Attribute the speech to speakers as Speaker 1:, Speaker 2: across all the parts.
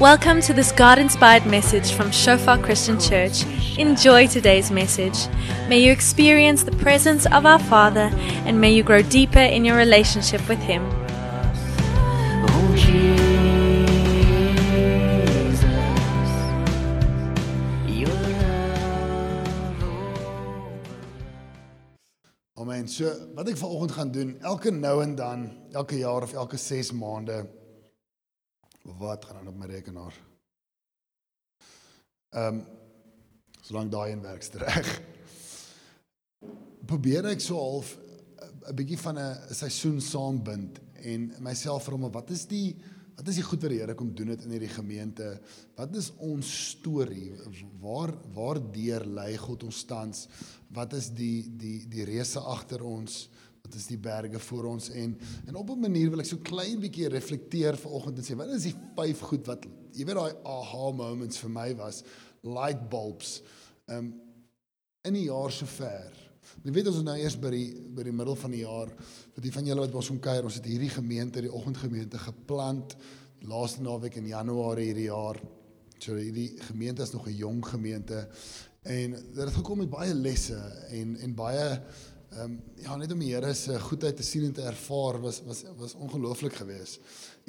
Speaker 1: Welcome to this God inspired message from Shofar Christian Church. Enjoy today's message. May you experience the presence of our Father and may you grow deeper in your relationship with Him.
Speaker 2: Amen. So wat ek vanoggend gaan doen, elke nou en dan, elke jaar of elke 6 maande wat gaan aan op my rekenaar. Ehm um, solank daai en werks reg. Probeer ek so half 'n bietjie van 'n seisoen saambind en myself vra maar wat is die wat is die goed wat die Here kom doen het in hierdie gemeente? Wat is ons storie? Waar waar deur lei God ons tans? Wat is die die die reëse agter ons? Wat is die berge voor ons en en op 'n manier wil ek so klein bietjie reflekteer vanoggend en sê wat is die vyf goed wat jy weet daai aha moments vir my was light bulbs um in die jaar sover. Jy weet ons is nou eers by die by die middel van die jaar vir die van julle wat ons kom kuier ons het hierdie gemeente die oggendgemeente geplant laaste naweek in Januarie hierdie jaar. So hierdie gemeente is nog 'n jong gemeente en dit het gekom met baie lesse en en baie Ehm um, ja, net om die Here se goedheid te sien en te ervaar was was was ongelooflik geweest.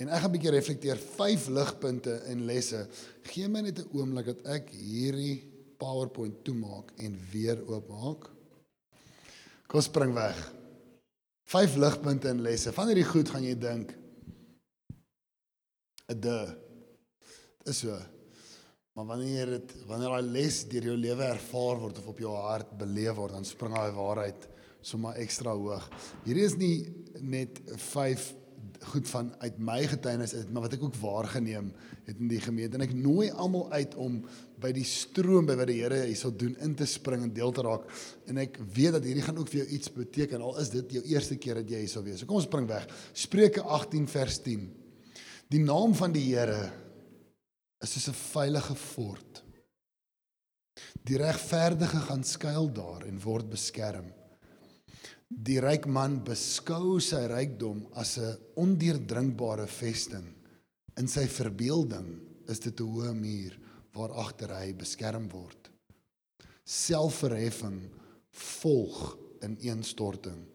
Speaker 2: En ek gaan 'n bietjie reflekteer vyf ligpunte en lesse. Gee my net 'n oomblik dat ek hierdie PowerPoint toemaak en weer oopmaak. Kom spring weg. Vyf ligpunte en lesse. Van hierdie goed gaan jy dink 'n de. Dis so. Maar wanneer dit wanneer daai les deur jou lewe ervaar word of op jou hart beleef word, dan spring daai waarheid sommer ekstra hoog. Hierdie is nie net 5 goed van uit my getuienis uit, maar wat ek ook waargeneem het in die gemeente en ek nooi almal uit om by die stroom by wat die Here hierso doen in te spring en deel te raak en ek weet dat hierdie gaan ook vir jou iets beteken al is dit jou eerste keer dat jy hierso wees. So kom ons spring weg. Spreuke 18 vers 10. Die naam van die Here is soos 'n veilige fort. Die regverdige gaan skuil daar en word beskerm. Die ryk man beskou sy rykdom as 'n ondeurdringbare vesting. In sy verbeelding is dit 'n hoë muur waar agter hy beskerm word. Selfverheffing volg in eenstorting.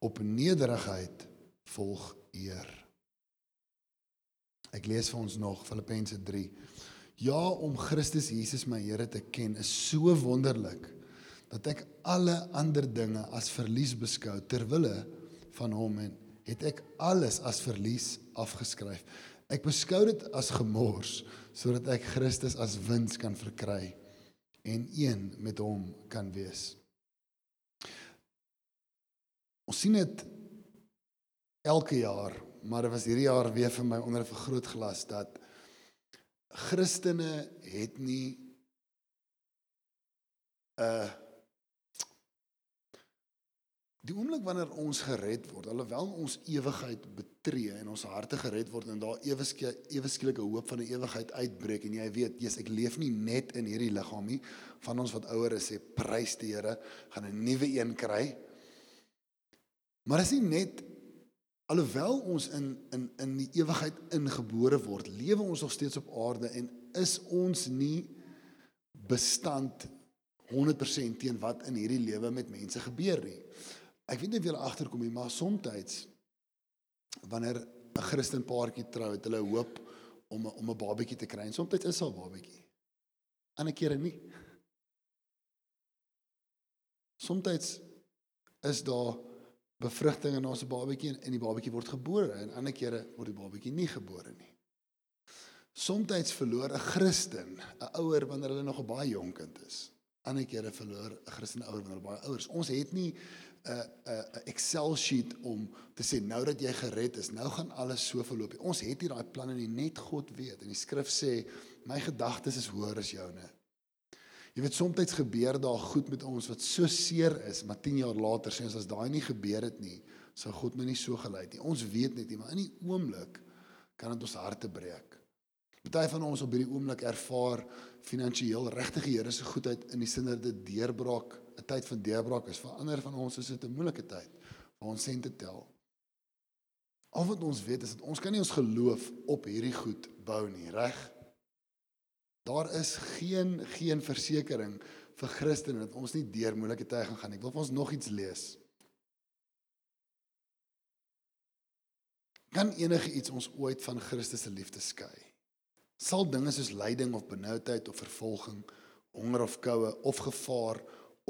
Speaker 2: Op nederigheid volg eer. Ek lees vir ons nog Filippense 3. Ja, om Christus Jesus my Here te ken is so wonderlik dat ek alle ander dinge as verlies beskou ter wille van hom en het ek alles as verlies afgeskryf. Ek beskou dit as gemors sodat ek Christus as wins kan verkry en een met hom kan wees. Ons sien dit elke jaar, maar dit was hierdie jaar weer vir my onder 'n vergrootglas dat Christene het nie 'n uh, Die oomblik wanneer ons gered word, alhoewel ons ewigheid betree en ons harte gered word en daar ewe ewe skielike hoop van 'n ewigheid uitbreek en jy weet, Jesus, ek leef nie net in hierdie liggaam nie. Van ons wat ouer is, sê prys die Here, gaan 'n nuwe een kry. Maar is nie net alhoewel ons in in in die ewigheid ingebore word, lewe ons nog steeds op aarde en is ons nie bestand 100% teen wat in hierdie lewe met mense gebeur nie. Ek weet nie of julle agterkom nie, maar soms wanneer 'n Christen paartjie trou, het hulle hoop om om 'n babatjie te kry. En soms is daar 'n babatjie. Ander kere nie. Soms is daar bevrugting in ons babatjie en die babatjie word gebore en ander kere word die babatjie nie gebore nie. Soms verloor 'n Christen 'n ouer wanneer hulle nog 'n baie jonk kind is. Ander kere verloor 'n Christen ouer wanneer hulle baie ouer is. Ons het nie 'n 'n Excel sheet om te sê nou dat jy gered is, nou gaan alles so verloop. Ons het hier daai planne nie net God weet en die skrif sê my gedagtes is hoër as joune. Jy weet soms gebeur daar goed met ons wat so seer is, maar 10 jaar later sê ons as daai nie gebeur het nie, sou God my nie so gelei het nie. Ons weet net nie, maar in die oomblik kan dit ons harte breek. Party van ons op hierdie oomblik ervaar finansiëel regtig die Here se goedheid in die sin dat dit deurbraak 'n tyd van deurbraak is. Vir ander van ons is dit 'n moeilike tyd waar ons sente tel. Al wat ons weet is dat ons kan nie ons geloof op hierdie goed bou nie, reg? Daar is geen geen versekering vir Christene dat ons nie deur moeilike tye gaan gaan. Ek wil vir ons nog iets lees. Kan enige iets ons ooit van Christus se liefde skei? Sal dinge soos lyding of benoudheid of vervolging, honger of koue of gevaar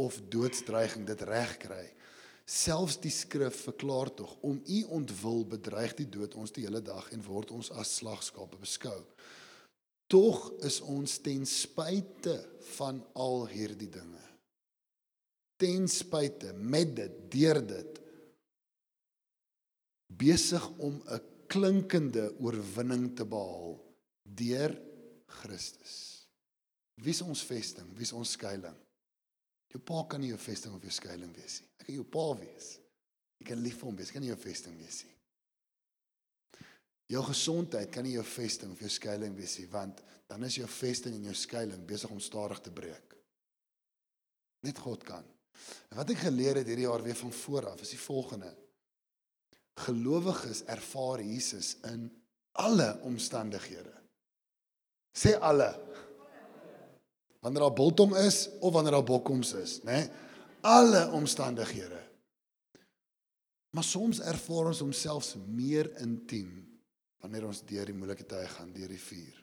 Speaker 2: of doodsdreiging dit regkry? Selfs die skrif verklaar tog om u ontwil bedreig die dood ons die hele dag en word ons as slagskape beskou. Tog is ons ten spyte van al hierdie dinge. Ten spyte met dit, deur dit besig om 'n klinkende oorwinning te behaal deur Christus. Wie is ons vesting? Wie is ons skuilings? Jou pa kan nie jou vesting of jou skuilings wees nie. Ek kan jou pa wees. Ek kan lief vir hom wees, kan nie jou vesting wees nie. Jou gesondheid kan nie jou vesting of jou skuilings wees nie, want dan is jou vesting en jou skuilings besig om stadig te breek. Net God kan. En wat ek geleer het hierdie jaar weer van voor af is die volgende. Gelowiges ervaar Jesus in alle omstandighede. Sê alle. Wanneer daar biltong is of wanneer daar bokkoms is, né? Nee? Alle omstandighede. Maar soms ervaar ons homself meer intiem wanneer ons deur die moeilike tye gaan, deur die vuur.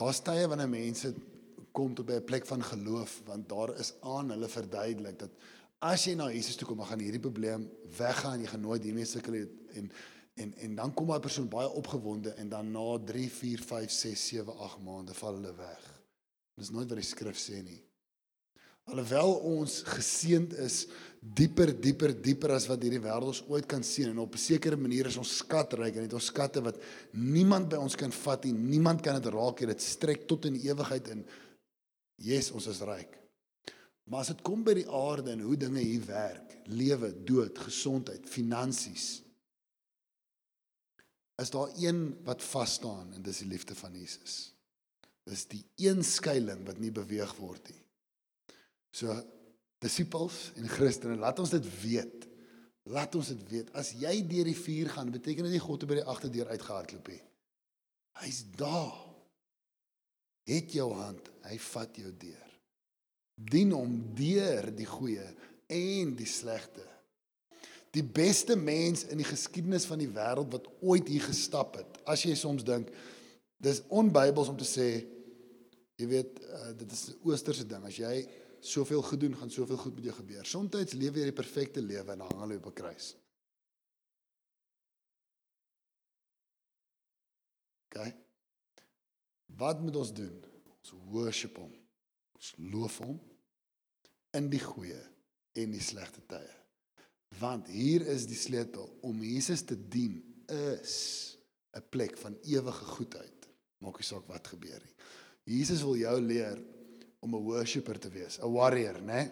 Speaker 2: Daar's tye wanneer mense kom tot by 'n plek van geloof want daar is aan hulle verduidelik dat as jy na Jesus toe kom, gaan hierdie probleem weggaan, jy gaan nooit hiermee sukkel en en en dan kom daai persoon baie opgewonde en dan na 3, 4, 5, 6, 7, 8 maande val hulle weg. Dis nooit wat die skrif sê nie. Alhoewel ons geseënd is dieper dieper dieper as wat hierdie wêreld ons ooit kan sien en op 'n sekere manier is ons skatryk en het ons skatte wat niemand by ons kan vat nie. Niemand kan dit raak nie. Dit strek tot in ewigheid in. Yes, ons is ryk. Maar as dit kom by die aarde en hoe dinge hier werk, lewe, dood, gesondheid, finansies, is daar een wat vas staan en dis die liefde van Jesus. Dis die een skuilings wat nie beweeg word nie. So disippels en Christene, laat ons dit weet. Laat ons dit weet. As jy deur die vuur gaan, beteken dit nie God het by die agterdeur uitgehardloop nie. Hy's daar. Het jou hand, hy vat jou deur. Dien hom deur die goeie en die slegte. Die beste mens in die geskiedenis van die wêreld wat ooit hier gestap het. As jy soms dink dis onbybels om te sê jy weet uh, dit is 'n oosterse ding. As jy soveel goed doen, gaan soveel goed met jou gebeur. Somstyds leef jy die perfekte lewe en hang hulle op 'n kruis. OK. Wat moet ons doen? Ons worship hom. Ons loof hom in die goeie en die slegte tye. Want hier is die sleutel om Jesus te dien is 'n plek van ewige goedheid. Maak nie saak wat gebeur nie. Jesus wil jou leer om 'n worshipper te wees, 'n warrior, né?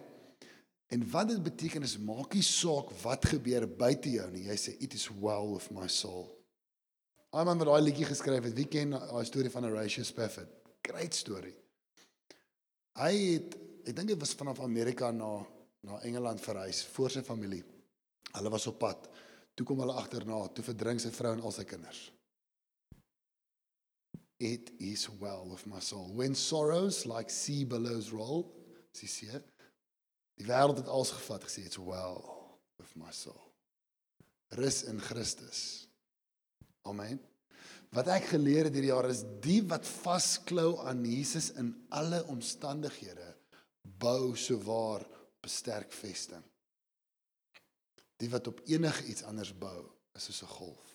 Speaker 2: En wat dit beteken is maak nie saak wat gebeur buite jou nie. Jy sê it is well with my soul. Iemand wat daai liedjie geskryf het, wie ken daai storie van Horatio Spafford? Great story. Hy het ek dink dit was vanaf Amerika na na Engeland verhuis voor sy familie. Hulle was op pad. Toe kom hulle agterna, toe verdrink sy vrou en al sy kinders. It is well with my soul. When sorrows like sea billows roll, sê sy, die wêreld het alles gevat gesê it's well with my soul. Rus in Christus. Amen. Wat ek geleer het hierdie jaar is die wat vasklou aan Jesus in alle omstandighede bou sowaar op 'n sterk vesting. Die wat op enige iets anders bou, is soos 'n golf.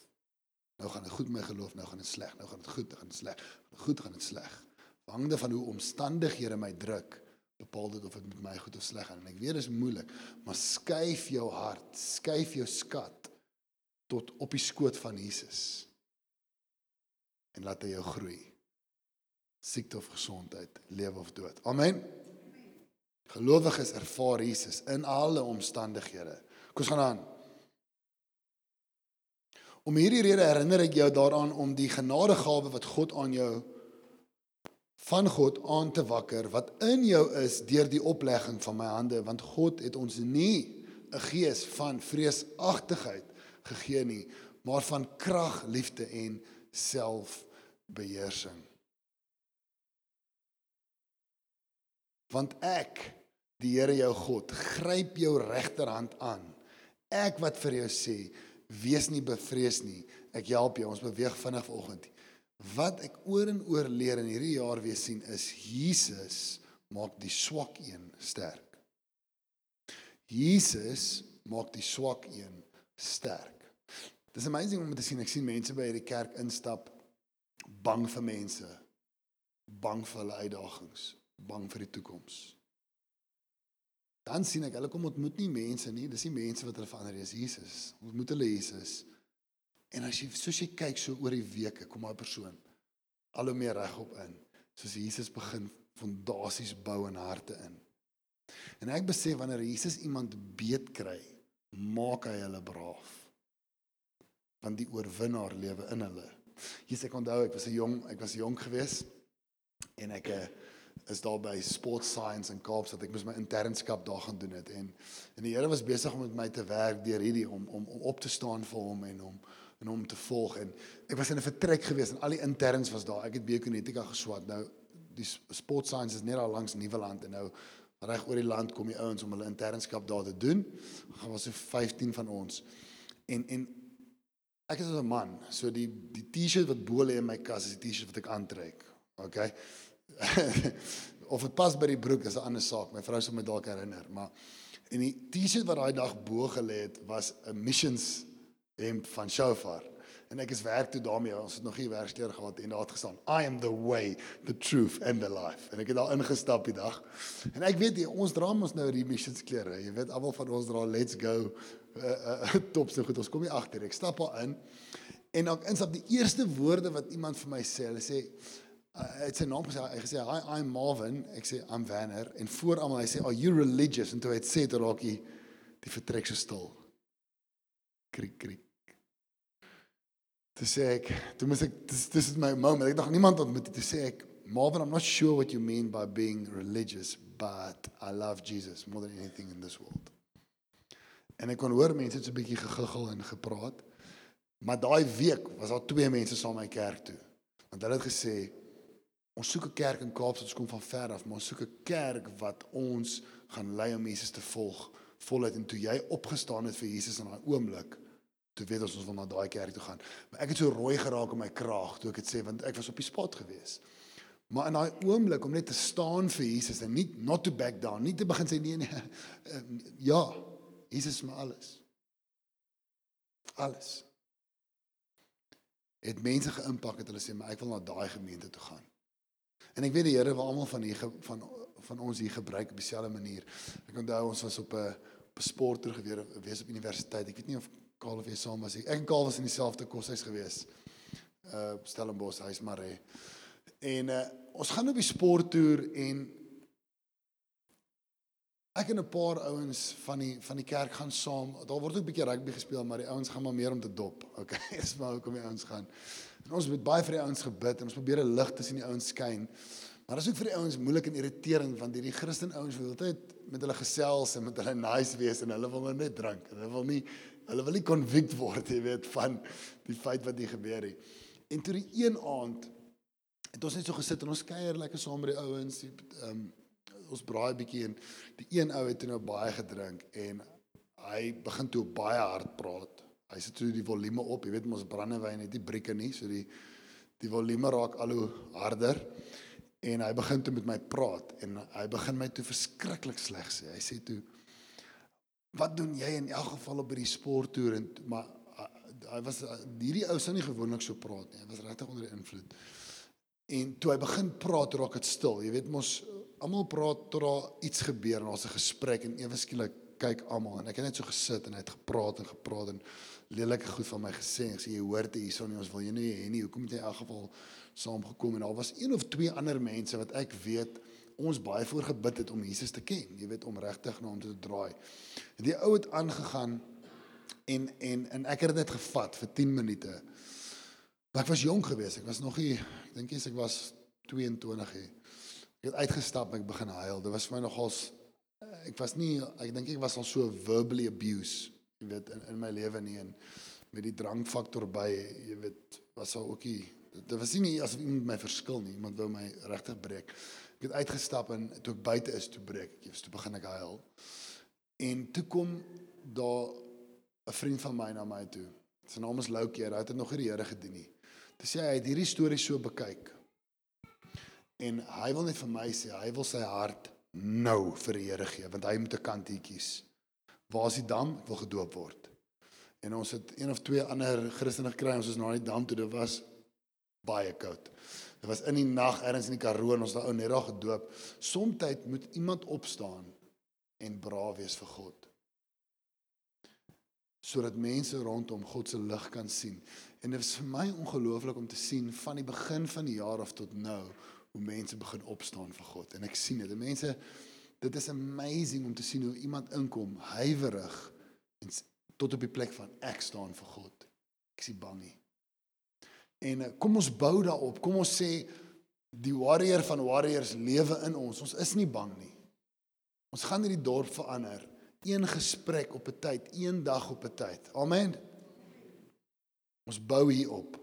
Speaker 2: Nou gaan dit goed met my geloof, nou gaan dit sleg, nou gaan dit goed, nou gaan dit sleg. Goed gaan dit sleg. Hangende van hoe omstandighede my druk, bepaal dit of dit met my goed of sleg gaan. En ek weet dit is moeilik, maar skuif jou hart, skuif jou skat tot op die skoot van Jesus. En laat hy jou groei. Siekte of gesondheid, lewe of dood. Amen. Gelowiges ervaar Jesus in alle omstandighede. Kom ons gaan aan. Om hierdie rede herinner ek jou daaraan om die genadegawe wat God aan jou van God aan te wakker wat in jou is deur die oplegging van my hande want God het ons nie 'n gees van vreesagtigheid gegee nie maar van krag, liefde en selfbeheersing. Want ek, die Here jou God, gryp jou regterhand aan Ek wat vir jou sê, wees nie bevrees nie. Ek help jou. Ons beweeg vinnig vanoggend. Wat ek oor en oor leer in hierdie jaar weer sien is Jesus maak die swak een sterk. Jesus maak die swak een sterk. Dis amazing om te sien. Ek sien mense by hierdie kerk instap bang vir mense, bang vir hulle uitdagings, bang vir die toekoms. Dan sien ek hulle kom ontmoet nie mense nie, dis nie mense wat hulle verander dis Jesus. Ontmoet hulle Jesus. En as jy soos jy kyk so oor die weke kom daai persoon al hoe meer regop in, soos Jesus begin fondasies bou in harte in. En ek besef wanneer Jesus iemand beet kry, maak hy hulle braaf. Want die oorwinnaar lewe in hulle. Jesus ek onthou ek was 'n jong, ek was jonk geweest en ek eh, is daar by Sport Science in Kaapstad. Ek moes my internskap daar gaan doen het en en die Here was besig om met my te werk deur hierdie om om om op te staan vir hom en om en hom te volg en ek was in 'n vertrek geweest en al die interns was daar. Ek het biokinetika geswat. Nou die Sport Science is net daar langs Nieuweland en nou reg oor die land kom die ouens om hulle internskap daar te doen. Gaan was so 15 van ons. En en ek is 'n man, so die die T-shirt wat bo lê in my kas is die T-shirt wat ek aantrek. Okay. of dit pas by die broek is 'n ander saak. My vrou sal my dalk herinner, maar en die T-shirt wat daai dag bo gelê het was 'n missions hemp van Shofar. En ek is werk toe daarmee. Ons het nog nie werkskeer gehad en daar het gestaan I am the way, the truth and the life. En ek het daar ingestap die dag. En ek weet jy, ons dra mos nou die missions klere. Jy weet almal van ons dra let's go uh, uh, top so goed. Ons kom nie agter. Ek stap daar in. En dan instap die eerste woorde wat iemand vir my sê, hulle sê hy het sy naam gesê, hy gesê hi I'm Marvin, ek sê I'm Vanner en voor almal hy sê are you religious en toe hy het sê dit raak hy die vertrek so stil. Kriek kriek. Toe sê ek, toe moet ek dis dis is my moment. Ek dink niemand ontmoet dit. Toe sê ek, Marvin, I'm not sure what you mean by being religious, but I love Jesus more than anything in this world. En ek kon hoor mense het so 'n bietjie gegiggel en gepraat. Maar daai week was daar twee mense saam my kerk toe. Want hulle het gesê ons soek 'n kerk in Kaapstad, ons kom van ver af, maar ons soek 'n kerk wat ons gaan lei om Jesus te volg voluit en toe jy opgestaan het vir Jesus in daai oomblik toe weet ons ons wil na daai kerk toe gaan. Maar ek het so rooi geraak in my kraag toe ek dit sê want ek was op die spot gewees. Maar in daai oomblik om net te staan vir Jesus en nie not to back down, nie te begin sê nee nee. Ja, Jesus is my alles. Alles. Het mense geïmpak het hulle sê maar ek wil na daai gemeente toe gaan. En ek weet die Here wil almal van hier van van ons hier gebruik op dieselfde manier. Ek onthou ons was op 'n op 'n sporttoer gewees wees op universiteit. Ek weet nie of Kaal of jy saam was. Ek en Kaal was in dieselfde koshuis gewees. Uh Stellenbosch, hy's maar hè. En uh ons gaan op die sporttoer en ek en 'n paar ouens van die van die kerk gaan saam. Daar word ook 'n bietjie rugby gespeel, maar die ouens gaan maar meer om te dop. Okay, dis maar hoekom die ouens gaan. En ons het baie vir die ouens gebid en ons probeer 'n lig tussen die ouens skyn. Maar dit is ook vir die ouens moeilik en irriterend want hierdie Christen ouens wil altyd met hulle gesels en met hulle nice wees en hulle wil nou net drink. Hulle wil nie hulle wil nie convict word, jy weet, van die feit wat hier gebeur het. En toe die een aand het ons net so gesit en ons kuier lekker saam met die ouens, ehm um, ons braai bietjie en die een ou het nou baie gedrink en hy begin toe baie hard praat. Hy sit toe die volume op, jy weet mos brandewyn het nie brieke nie, so die die volume raak al hoe harder en hy begin toe met my praat en hy begin my toe verskriklik sleg sê. Hy sê toe wat doen jy in elk geval op by die sporttoer en maar hy was hierdie ou sou nie gewoonlik so praat nie. Hy was regtig onder die invloed. En toe hy begin praat, raak dit stil. Jy weet mos almal praat tot daar iets gebeur en daar's 'n gesprek en ewe skielik kyk almal en ek het net so gesit en hy het gepraat en gepraat en lelike goed van my gesê en sê jy hoor dit hierson nie ons wil jou nie hê nie. Hoekom het jy in elk geval saamgekom en daar was een of twee ander mense wat ek weet ons baie voor gebid het om Jesus te ken, jy weet om regtig na hom te draai. En die ou het aangegaan en en en ek het dit gevat vir 10 minute. Maar ek was jonk geweest. Ek was nog nie ek dink ek was 22 hè. Ek het uitgestap en ek begin huil. Dit was vir my nogals ek was nie ek dink ek was al so verbally abused, jy weet in in my lewe nie en met die drankfaktor by, jy weet, was al ookie Dit was nie asof iemand my verskil nie, iemand wou my regtig breek. Ek het uitgestap en toe ek buite is, toe breek ek. Eers toe begin ek huil. En toe kom daar 'n vriend van my na my toe. Sy naam is Loukie, hy het nog nie die Here gedien nie. Toe sê hy het hierdie storie so bekyk. En hy wil net vir my sê, hy wil sy hart nou vir die Here gee, want hy moet 'n kantie kies. Waar is die dam? Ek wil gedoop word. En ons het een of twee ander Christene gekry, ons is na die dam toe, dit was baie koud. Dit was in die nag ergens in die Karoo en ons het ou net daar gedoop. Somtyd moet iemand opstaan en braaf wees vir God. Sodat mense rondom God se lig kan sien. En dit is vir my ongelooflik om te sien van die begin van die jaar af tot nou hoe mense begin opstaan vir God. En ek sien dit. Mense dit is amazing om te sien hoe iemand inkom huiwerig en tot op die plek van ek staan vir God. Ek is bang nie. En eh, kom ons bou daarop. Kom ons sê die warrior van warriors lewe in ons. Ons is nie bang nie. Ons gaan hierdie dorp verander. Een gesprek op 'n tyd, een dag op 'n tyd. Amen. Ons bou hier op.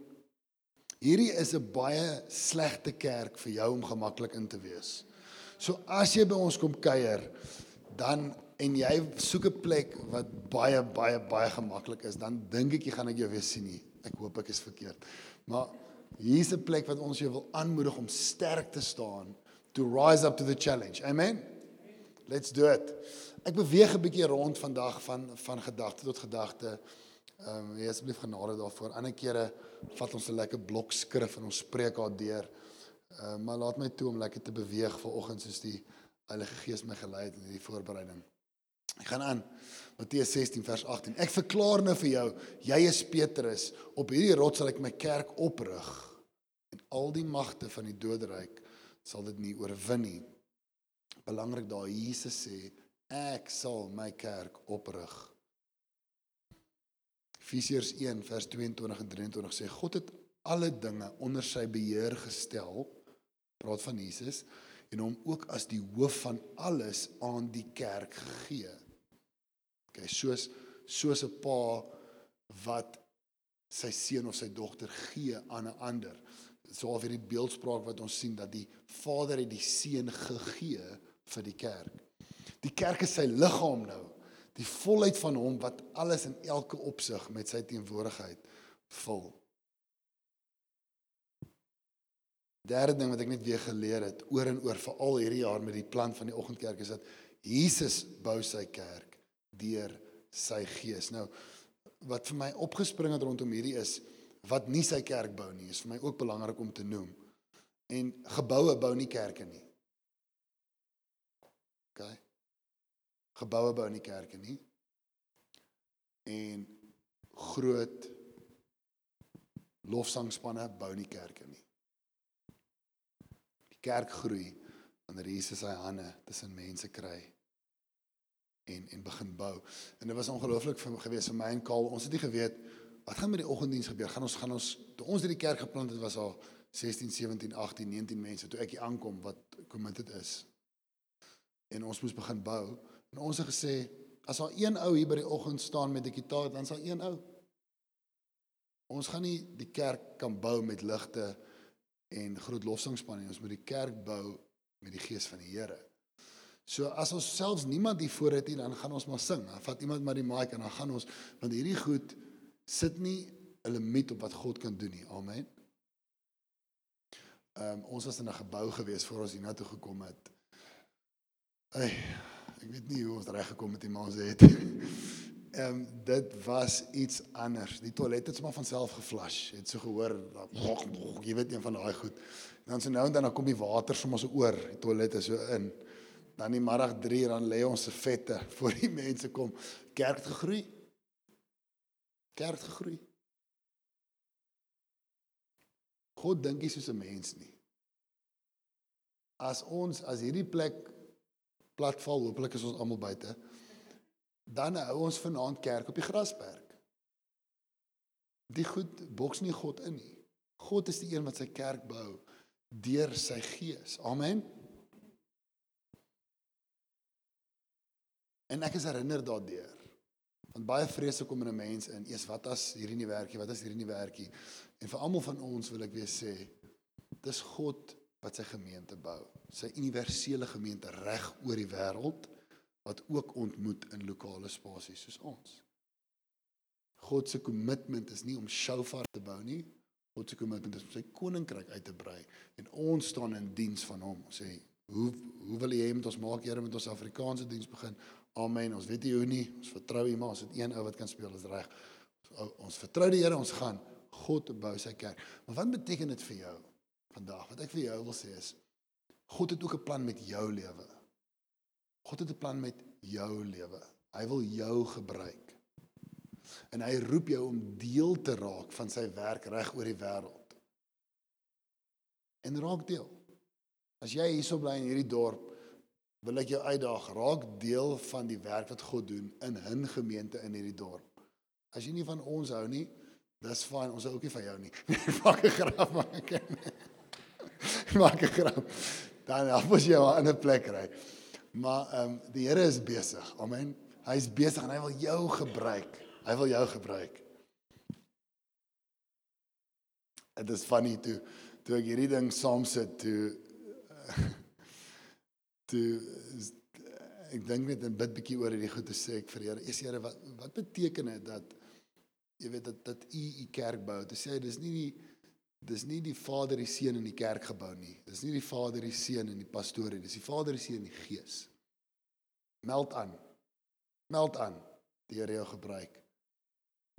Speaker 2: Hierdie is 'n baie slegte kerk vir jou om gemaklik in te wees. So as jy by ons kom kuier, dan en jy soek 'n plek wat baie baie baie gemaklik is, dan dink ek jy gaan ek jou weer sien nie. Ek hoop ek is verkeerd. Maar hier's 'n plek wat ons jou wil aanmoedig om sterk te staan to rise up to the challenge. Amen. Let's do it. Ek beweeg 'n bietjie rond vandag van van gedagte tot gedagte. Ehm um, wees asseblief genade daarvoor. Ander kere vat ons 'n lekker blok skrif en ons spreek haar deur. Ehm uh, maar laat my toe om lekker te beweeg vanoggend soos die Heilige Gees my gelei het in hierdie voorbereiding. Ek gaan aan. Matteus 16 vers 18. Ek verklaar nou vir jou, jy is Petrus. Op hierdie rots sal ek my kerk oprig en al die magte van die doderyk sal dit nie oorwin nie. Belangrik daar Jesus sê, ek sal my kerk oprig. Efesiërs 1 vers 22 en 23 sê God het alle dinge onder sy beheer gestel. Praat van Jesus en hom ook as die hoof van alles aan die kerk gegee. OK, soos soos 'n pa wat sy seun of sy dogter gee aan 'n ander. So al vir die beeldspraak wat ons sien dat die Vader het die seun gegee vir die kerk. Die kerk is sy liggaam nou. Die volheid van hom wat alles in elke opsig met sy teenwoordigheid vul. Derde ding wat ek net weer geleer het oor en oor veral hierdie jaar met die plan van die oggendkerk is dat Jesus bou sy kerk deur sy gees. Nou wat vir my opgespring het rondom hierdie is wat nie sy kerk bou nie, is vir my ook belangrik om te noem. En geboue bou nie kerke nie. OK. Geboue bou nie kerke nie. En groot lofsangspanne bou nie kerke nie. Die kerk groei wanneer Jesus sy hande tussen mense kry en en begin bou. En dit was ongelooflik vir my gewees vir my en Kaal. Ons het nie geweet wat gaan met die oggenddiens gebeur. Gaan ons gaan ons toe ons hierdie kerk geplant het was al 16, 17, 18, 19 mense toe ek hier aankom wat committed is. En ons moes begin bou. En ons het gesê as daar een ou hier by die oggend staan met 'n gitaar, dan sal een ou. Ons gaan nie die kerk kan bou met ligte en groot lofsangspanne. Ons moet die kerk bou met die gees van die Here. So as ons selfs niemand hier voor het nie, dan gaan ons maar sing. Dan vat iemand maar die mic en dan gaan ons want hierdie goed sit nie 'n limiet op wat God kan doen nie. Amen. Ehm um, ons was in 'n gebou gewees voor ons hiernatoe gekom het. Ey, ek weet nie hoe ons reg gekom het nie, maar ons het. Ehm dit was iets anders. Die toilet het sommer van self geflush. Het so gehoor, dat- jy weet een van daai goed. Dan so nou en dan dan kom die water sommer so oor, die toilet is so in. Dan die middag 3 dan lê ons se vette voor die mense kom. Kerk het gegroei. Kerk het gegroei. God dink nie soos 'n mens nie. As ons as hierdie plek platval, hopelik is ons almal buite. Dan hou ons vanaand kerk op die grasperk. Die goed boks nie God in nie. God is die een wat sy kerk bou deur sy gees. Amen. En ek is herinner daardeur. Want baie vrese kom in 'n mens in. Eers wat as hierdie nie werk nie? Wat as hierdie nie werk nie? En vir almal van ons wil ek weer sê, dis God wat sy gemeente bou. Sy universele gemeente reg oor die wêreld wat ook ontmoet in lokale spasies soos ons. God se kommitment is nie om Shofar te bou nie. God se kommitment is om sy koninkryk uit te brei en ons staan in diens van hom. Ons sê, hoe hoe wil jy hê met ons maak Here met ons Afrikaanse diens begin? Amen. Ons weet nie hoe nie. Ons vertrou U, maar ons het een ou wat kan speel, is reg. Ons vertrou die Here, ons gaan. God bou sy kerk. Maar wat beteken dit vir jou vandag? Wat ek vir jou wil sê is God het ook 'n plan met jou lewe. God het 'n plan met jou lewe. Hy wil jou gebruik. En hy roep jou om deel te raak van sy werk reg oor die wêreld. En raak deel. As jy hierso bly in hierdie dorp, wil ek jou uitdaag, raak deel van die werk wat God doen in 'n gemeente in hierdie dorp. As jy nie van ons hou nie, dis fyn, ons hou ook nie van jou nie. Maak 'n grap maak. Maak 'n grap. Dan af moet jy 'n ander plek ry. Maar ehm um, die Here is besig. Amen. Hy's besig en hy wil jou gebruik. Hy wil jou gebruik. Dit is funny toe toe ek hierdie ding saam sit toe toe ek dink net 'n bit bietjie oor hierdie goed te sê ek vir Here. Is Here wat wat beteken dit dat jy weet dat dat u u kerk bou? Te sê dis nie die dis nie die Vader, die Seun en die kerk gebou nie. Dis nie die Vader, die Seun en die pastoor nie. Dis die Vader, die Seun en die Gees. Meld aan. Meld aan. Here jou gebruik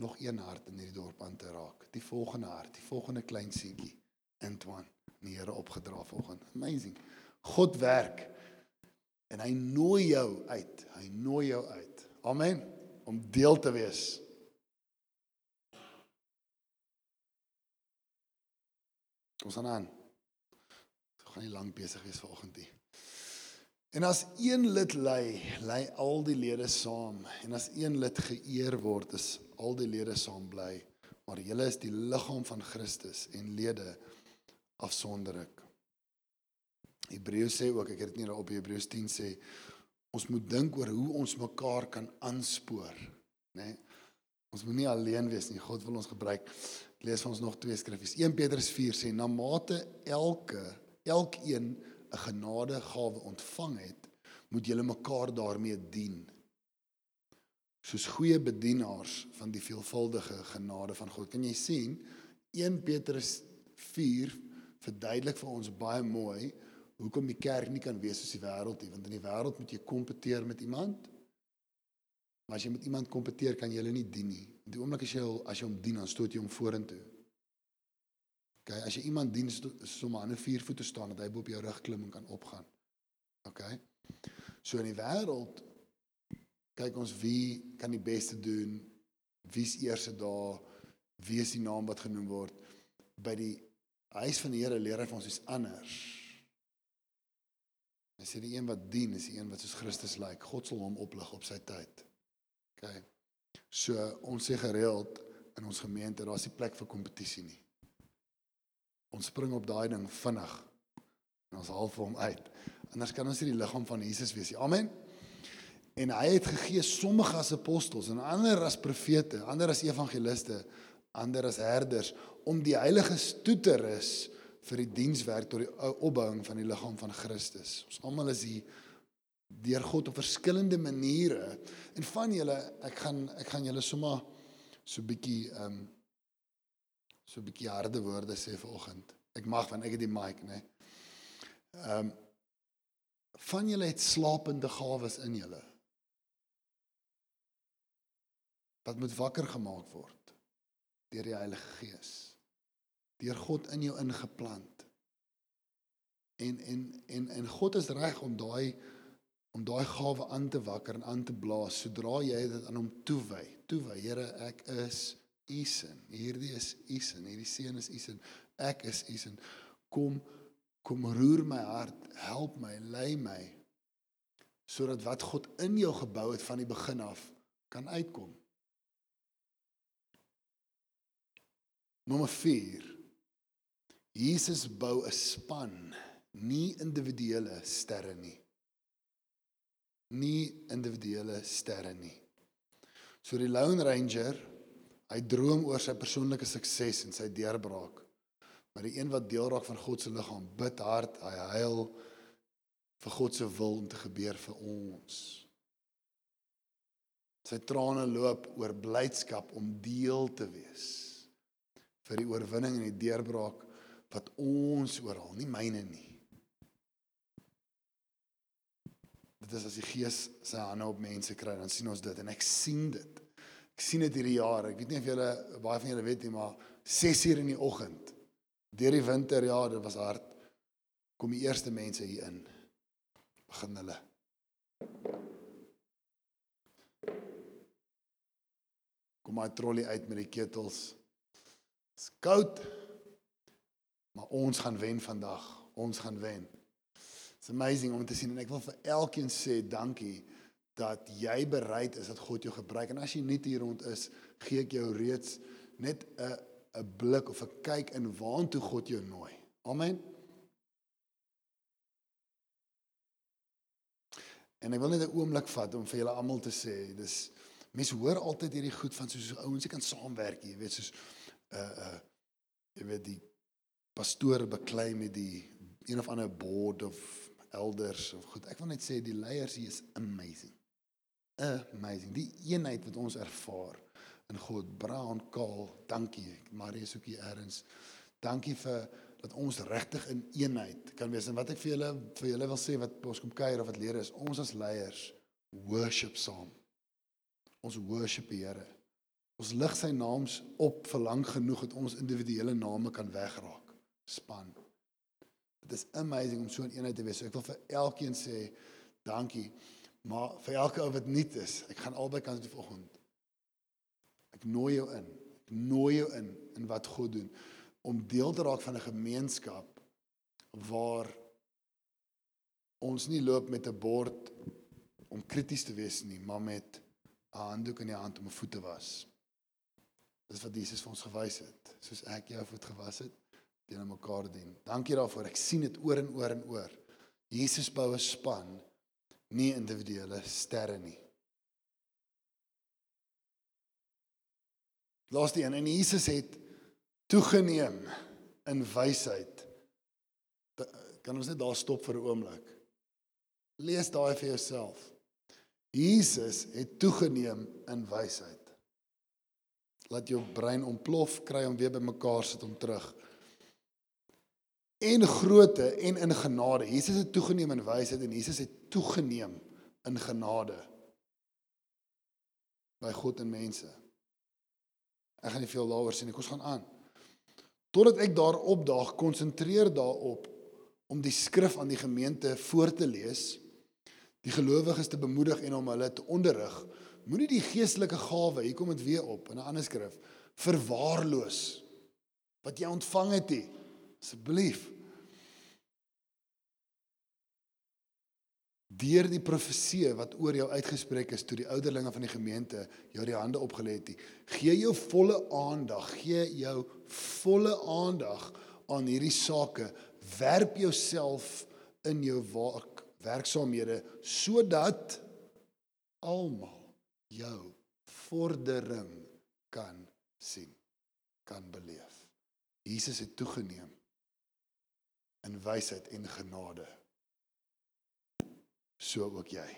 Speaker 2: nog een hart in hierdie dorp aan te raak. Die volgende hart, die volgende klein seentjie, Antoine, die Here opgedra volgende. Amazing. God werk en hy nooi jou uit. Hy nooi jou uit. Amen. Om deel te wees. Ons gaan aan. Ons gaan nie lank besig wees vanoggend nie. En as een lid lei, lei al die lede saam. En as een lid geëer word, is al die lede saam bly. Maar julle is die liggaam van Christus en lede afsonderlik. Hebreërs sê ook, ek het dit nie op Hebreërs 10 sê, ons moet dink oor hoe ons mekaar kan aanspoor, né? Nee? Ons moet nie alleen wees nie. God wil ons gebruik. Lees ons nog twee skriffies. 1 Petrus 4 sê na mate elke elkeen 'n genadegawe ontvang het, moet julle mekaar daarmee dien. Soos goeie bedienaars van die veelvuldige genade van God. Kan jy sien 1 Petrus 4 verduidelik vir ons baie mooi hoekom die kerk nie kan wees soos die wêreld nie, want in die wêreld moet jy kompeteer met iemand. Maar as jy met iemand kompeteer, kan jy hulle nie dien nie. Die oomblik as jy as jy hom dien, dan stoot jy hom vorentoe. OK, as jy iemand dien, som aan 'n vier voete staan dat hy bo op jou rug klim en kan opgaan. OK. So in die wêreld kyk ons wie kan die beste doen, wie's eerste daar, wie is die naam wat genoem word. By die huis van die Here leer hy vir ons iets anders. Hy sê die een wat dien is die een wat soos Christus lyk. Like. God sal hom oplig op sy tyd. OK. So ons sê gereeld in ons gemeente, daar's nie plek vir kompetisie nie. Ons spring op daai ding vinnig en ons haal vir hom uit. Anders kan ons nie die liggaam van Jesus wees nie. Amen. En hy het gegee sommige as apostels en ander as profete, ander as evangeliste, ander as herders om die heiliges toe te rus vir die dienswerk tot die opbouing van die liggaam van Christus. Ons almal is hier deur God op verskillende maniere. En van julle, ek gaan ek gaan julle sommer so bietjie ehm um, so 'n bietjie harde woorde sê vanoggend. Ek mag van ek het die mic, né? Ehm um, van julle het slapende gawes in julle. Wat moet wakker gemaak word deur die Heilige Gees. Deur God in jou ingeplant. En en en en God is reg om daai om daai gawe aan te wakker en aan te blaas sodra jy dit aan hom toewy. Toewy, Here, ek is u sin. Hierdie is u sin. Hierdie seun is u sin. Ek is u sin. Kom kom roer my hart, help my, lei my sodat wat God in jou gebou het van die begin af kan uitkom. Nommer 4. Jesus bou 'n span, nie individuele sterre nie. Nie individuele sterre nie. So die Lone Ranger, hy droom oor sy persoonlike sukses en sy deurbraak. Maar die een wat deel raak van God se liggaam, bid hard, hy huil vir God se wil om te gebeur vir ons. Sy trane loop oor blydskap om deel te wees vir die oorwinning en die deurbraak wat ons oorhaal, nie myne nie. Dit is as die Gees sy hande op mense kry, dan sien ons dit en ek sien dit. Ek sien dit hierdie jaar. Ek weet nie of julle baie van julle weet nie, maar 6 uur in die oggend deur die winter, ja, dit was hard. Kom die eerste mense hier in. Begin hulle. Kom maar trolley uit met die ketels. Dit's koud. Maar ons gaan wen vandag. Ons gaan wen. It's amazing om te sien en ek wil vir elkeen sê dankie dat jy bereid is dat God jou gebruik en as jy nie hier rond is, gee ek jou reeds net 'n 'n blik of 'n kyk in waantoe God jou nooi. Amen. En ek wil net 'n oomblik vat om vir julle almal te sê, dis mense hoor altyd hierdie goed van soos ouens wat kan saamwerk, jy weet soos uh uh jy weet die pastoor beklei met die een of ander board of elders of goed. Ek wil net sê die leiers hier is amazing. Amazing. Die eenheid wat ons ervaar in God. Brown Kaal, dankie. Marius ook hier erns. Dankie vir dat ons regtig in eenheid kan wees. En wat ek vir julle vir julle wil sê wat ons kom kuier of wat leer is, ons as leiers worship saam. Ons worship die Here. Ons lig sy naams op vir lank genoeg dat ons individuele name kan wegraak. Span. Dit is amazing om so 'n eenheid te wees. So ek wil vir elkeen sê dankie. Maar vir elke ou wat nuut is, ek gaan albei kante vanoggend. Ek nooi jou in. Ek nooi jou in in wat God doen om deel te raak van 'n gemeenskap waar ons nie loop met 'n bord om krities te wees nie, maar met 'n handdoek in die hand om 'n voet te was. Dis wat Jesus vir ons gewys het, soos ek jou voet gewas het teenoor mekaar dien. Dankie daarvoor. Ek sien dit oor en oor en oor. Jesus bou 'n span, nie individuele sterre nie. Laaste een en Jesus het toegeneem in wysheid. Kan ons net daar stop vir 'n oomblik? Lees daai vir jouself. Jesus het toegeneem in wysheid. Laat jou brein ontplof, kry hom weer bymekaar sit hom terug. En grootte en in genade. Jesus het toegeneem in wysheid en Jesus het toegeneem in genade by God en mense. Ek gaan nie veel daaroor sê nie. Kom ons gaan aan. Totdat ek daar opdaag, konsentreer daarop om die skrif aan die gemeente voor te lees, die gelowiges te bemoedig en om hulle te onderrig. Moenie die geestelike gawe, hier kom dit weer op in 'n ander skrif, verwaarloos wat jy ontvang het nie. Asseblief. deur die profeseë wat oor jou uitgespreek is toe die ouderlinge van die gemeente jou die hande opgelê het, gee jou volle aandag, gee jou volle aandag aan hierdie sake. Werp jouself in jou werk, werksaamhede sodat almal jou vordering kan sien, kan beleef. Jesus het toegeneem in wysheid en genade so ook jy.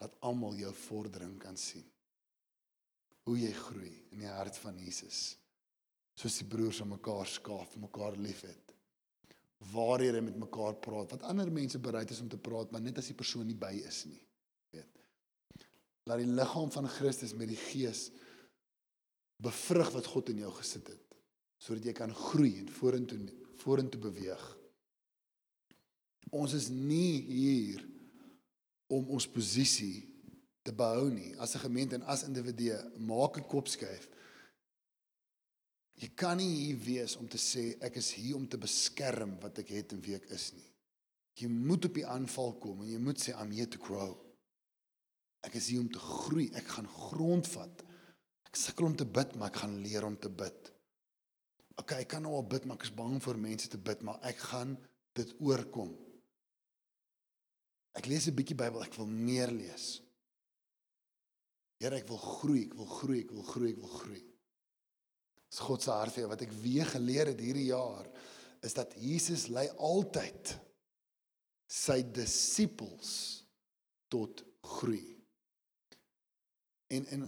Speaker 2: Dat almal jou vordering kan sien. Hoe jy groei in die hart van Jesus. Soos die broers aan mekaar skaaf, mekaar liefhet. Waar jy met mekaar praat, wat ander mense bereid is om te praat, maar net as die persoon nie by is nie. Weet. Laat die liggaam van Christus met die Gees bevrug wat God in jou gesit het, sodat jy kan groei en vorentoe vorentoe beweeg. Ons is nie hier om ons posisie te behou nie as 'n gemeente en as individue maak 'n kop skuif. Jy kan nie hier wees om te sê ek is hier om te beskerm wat ek het en wie ek is nie. Jy moet op die aanval kom en jy moet sê I'm here to grow. Ek is hier om te groei. Ek gaan grondvat. Ek sukkel om te bid, maar ek gaan leer om te bid. OK, ek kan nou al bid, maar ek is bang vir mense te bid, maar ek gaan dit oorkom. Ek lees 'n bietjie Bybel, ek wil meer lees. Here, ek wil groei, ek wil groei, ek wil groei, ek wil groei. Dis God se hart vir jou wat ek weer geleer het hierdie jaar is dat Jesus lei altyd sy disippels tot groei. En en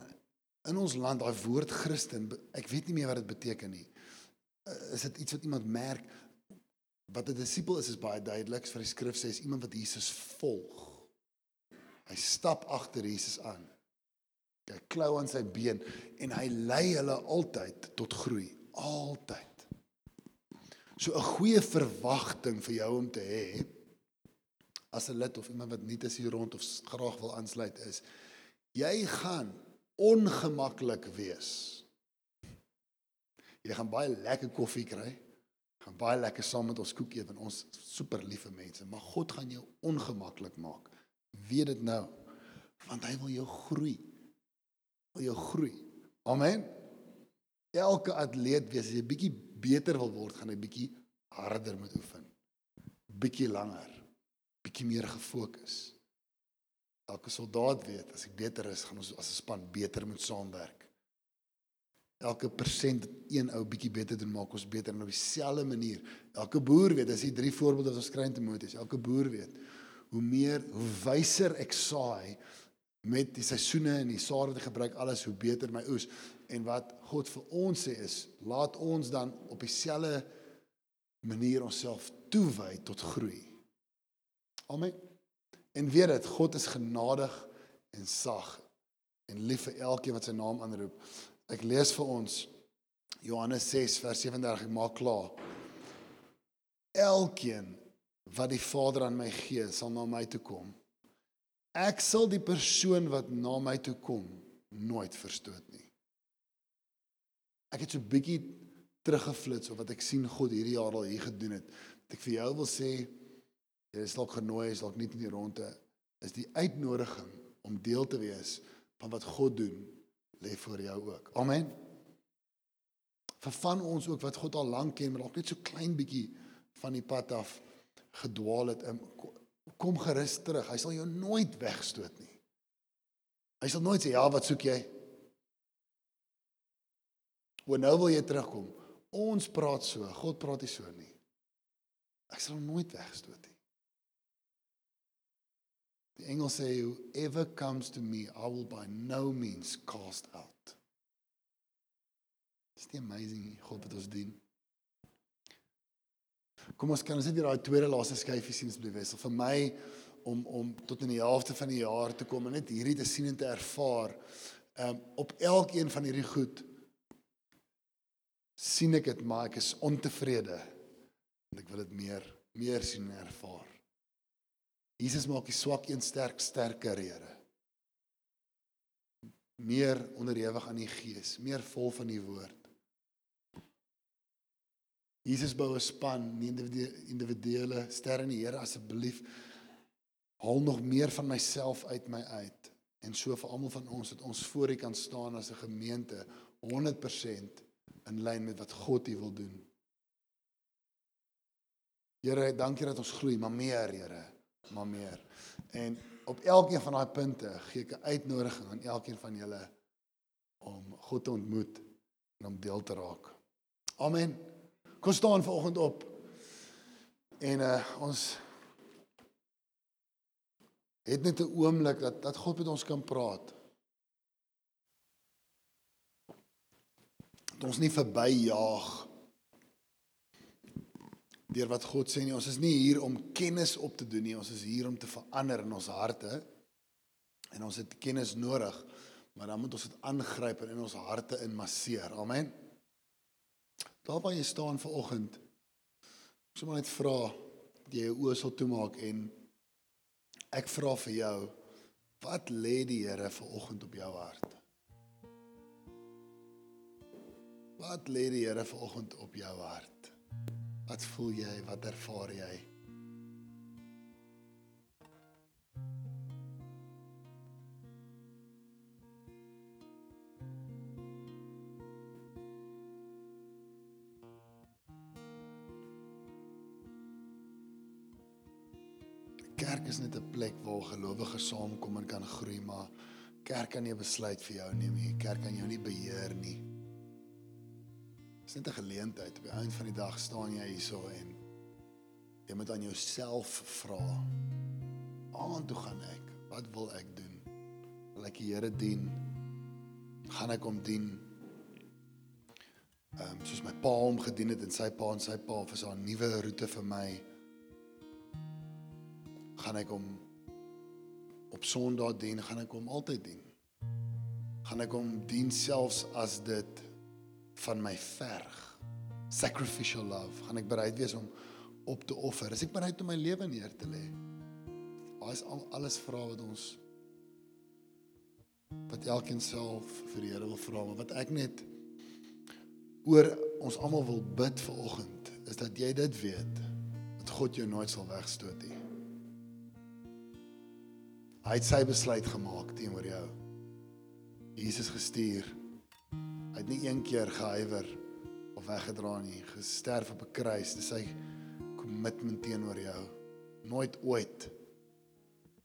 Speaker 2: in ons land daai woord Christen, ek weet nie meer wat dit beteken nie. Uh, Is dit iets wat iemand merk? Wat 'n disipel is is baie duidelik. Vir die skrif sê is iemand wat Jesus volg. Hy stap agter Jesus aan. Hy klou aan sy been en hy lei hulle altyd tot groei, altyd. So 'n goeie verwagting vir jou om te hê as 'n lid of iemand wat nie is hier rond of graag wil aansluit is, jy gaan ongemaklik wees. Jy gaan baie lekker koffie kry. Gaan baie lekker saam met ons koek eet en ons super liewe mense, maar God gaan jou ongemaklik maak. Weet dit nou. Want hy wil jou groei. Wil jou groei. Amen. Elke atleet weet as jy bietjie beter wil word, gaan hy bietjie harder moet oefen. Bietjie langer. Bietjie meer gefokus. Elke soldaat weet as ek beter is, gaan ons as 'n span beter moet saamwerk. Elke persent een ou bietjie beter doen maak ons beter en op dieselfde manier. Elke boer weet, as jy drie voorbeelde wat ons kry in Timoteus, elke boer weet hoe meer hoe wyser ek saai met die seisoene en die saad wat ek gebruik alles hoe beter my oes en wat God vir ons sê is laat ons dan op dieselfde manier onsself toewy tot groei. Amen. En weet dit, God is genadig en sag en lief vir elkeen wat sy naam aanroep. Ek lees vir ons Johannes 6 vers 37 ek maak klaar. Elkeen wat die Vader aan my gee, sal na my toe kom. Ek sal die persoon wat na my toe kom nooit verstoot nie. Ek het so 'n bietjie teruggeflits op wat ek sien God hierdie jaar al hier gedoen het. Wat ek vir jou wil sê, jy is dalk genooi, is dalk nie in die ronde, is die uitnodiging om deel te wees van wat God doen lê voor jou ook. Amen. Vir van ons ook wat God al lank ken, maar dalk net so klein bietjie van die pad af gedwaal het. Kom gerus terug. Hy sal jou nooit wegstoot nie. Hy sal nooit sê ja, wat soek jy? Wanneer nou wil jy terugkom? Ons praat so, God praat nie so nie. Ek sal hom nooit wegstoot nie. Die engel sê whoever comes to me, I will by no means cast out. Dis nie amazing God wat ons dien. Kom ons kan ons net hier daai tweede laaste skyfie sien asseblief wissel vir my om om tot in die helfte van die jaar te kom en net hierdie te sien en te ervaar. Ehm um, op elkeen van hierdie goed sien ek dit maar ek is ontevrede en ek wil dit meer meer sien en ervaar. Jesus maak die swak een sterk sterker, Here. Meer onderhewig aan die Gees, meer vol van die woord. Jesus bou 'n span, nie individuele sterre nie, Here, asseblief haal nog meer van myself uit my uit en so vir almal van ons dat ons voor U kan staan as 'n gemeente 100% in lyn met wat God U wil doen. Here, dankie dat ons groei, maar meer, Here, maar meer. En op elkeen van daai punte gee ek 'n uitnodiging aan elkeen van julle om God te ontmoet en om deel te raak. Amen. Kom staan vanoggend op. En uh ons het net 'n oomblik dat dat God met ons kan praat. Dat ons nie verbyjaag deur wat God sê nie. Ons is nie hier om kennis op te doen nie. Ons is hier om te verander in ons harte. En ons het kennis nodig, maar dan moet ons dit aangryp en in ons harte inmasseer. Amen. Daar waar jy staan ver oggend. Ek sou maar net vra dat jy jou oë sal toemaak en ek vra vir jou wat lê die Here ver oggend op jou hart? Wat lê die Here ver oggend op jou hart? Wat voel jy? Wat ervaar jy? Kerk is net 'n plek waar gelowiges saamkom en kan groei, maar Kerk kan nie besluit vir jou neem nie. Kerk kan jou nie beheer nie. Dis net 'n geleentheid. Op die einde van die dag staan jy hierso en jy moet aan jouself vra: "Aan toe gaan ek? Wat wil ek doen? Wil ek die Here dien? Gaan ek hom dien?" Ehm um, soos my pa hom gedien het en sy pa en sy pa daar 'n nuwe roete vir my? Gaan ek hom op Sondag dien, gaan ek hom altyd dien. Gaan ek hom dien selfs as dit van my verg. Sacrificial love. Gaan ek bereid wees om op te offer? Is ek bereid om my lewe neer te lê? Daai is al alles vrae wat ons wat elkeen self vir die Here wil vra, maar wat ek net oor ons almal wil bid vir oggend is dat jy dit weet dat God jou nooit sal wegstoot nie. Hy het sy besluit gemaak teenoor jou. Jesus gestuur. Hy het nie een keer gehuiwer of weggedra nie, gesterf op 'n kruis. Dis sy kommitment teenoor jou. Nooit ooit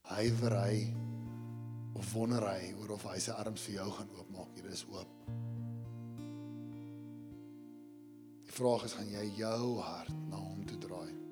Speaker 2: huiwer hy of wonder hy oor of hy sy arms vir jou gaan oopmaak. Dit is oop. Die vraag is gaan jy jou hart na hom toe draai?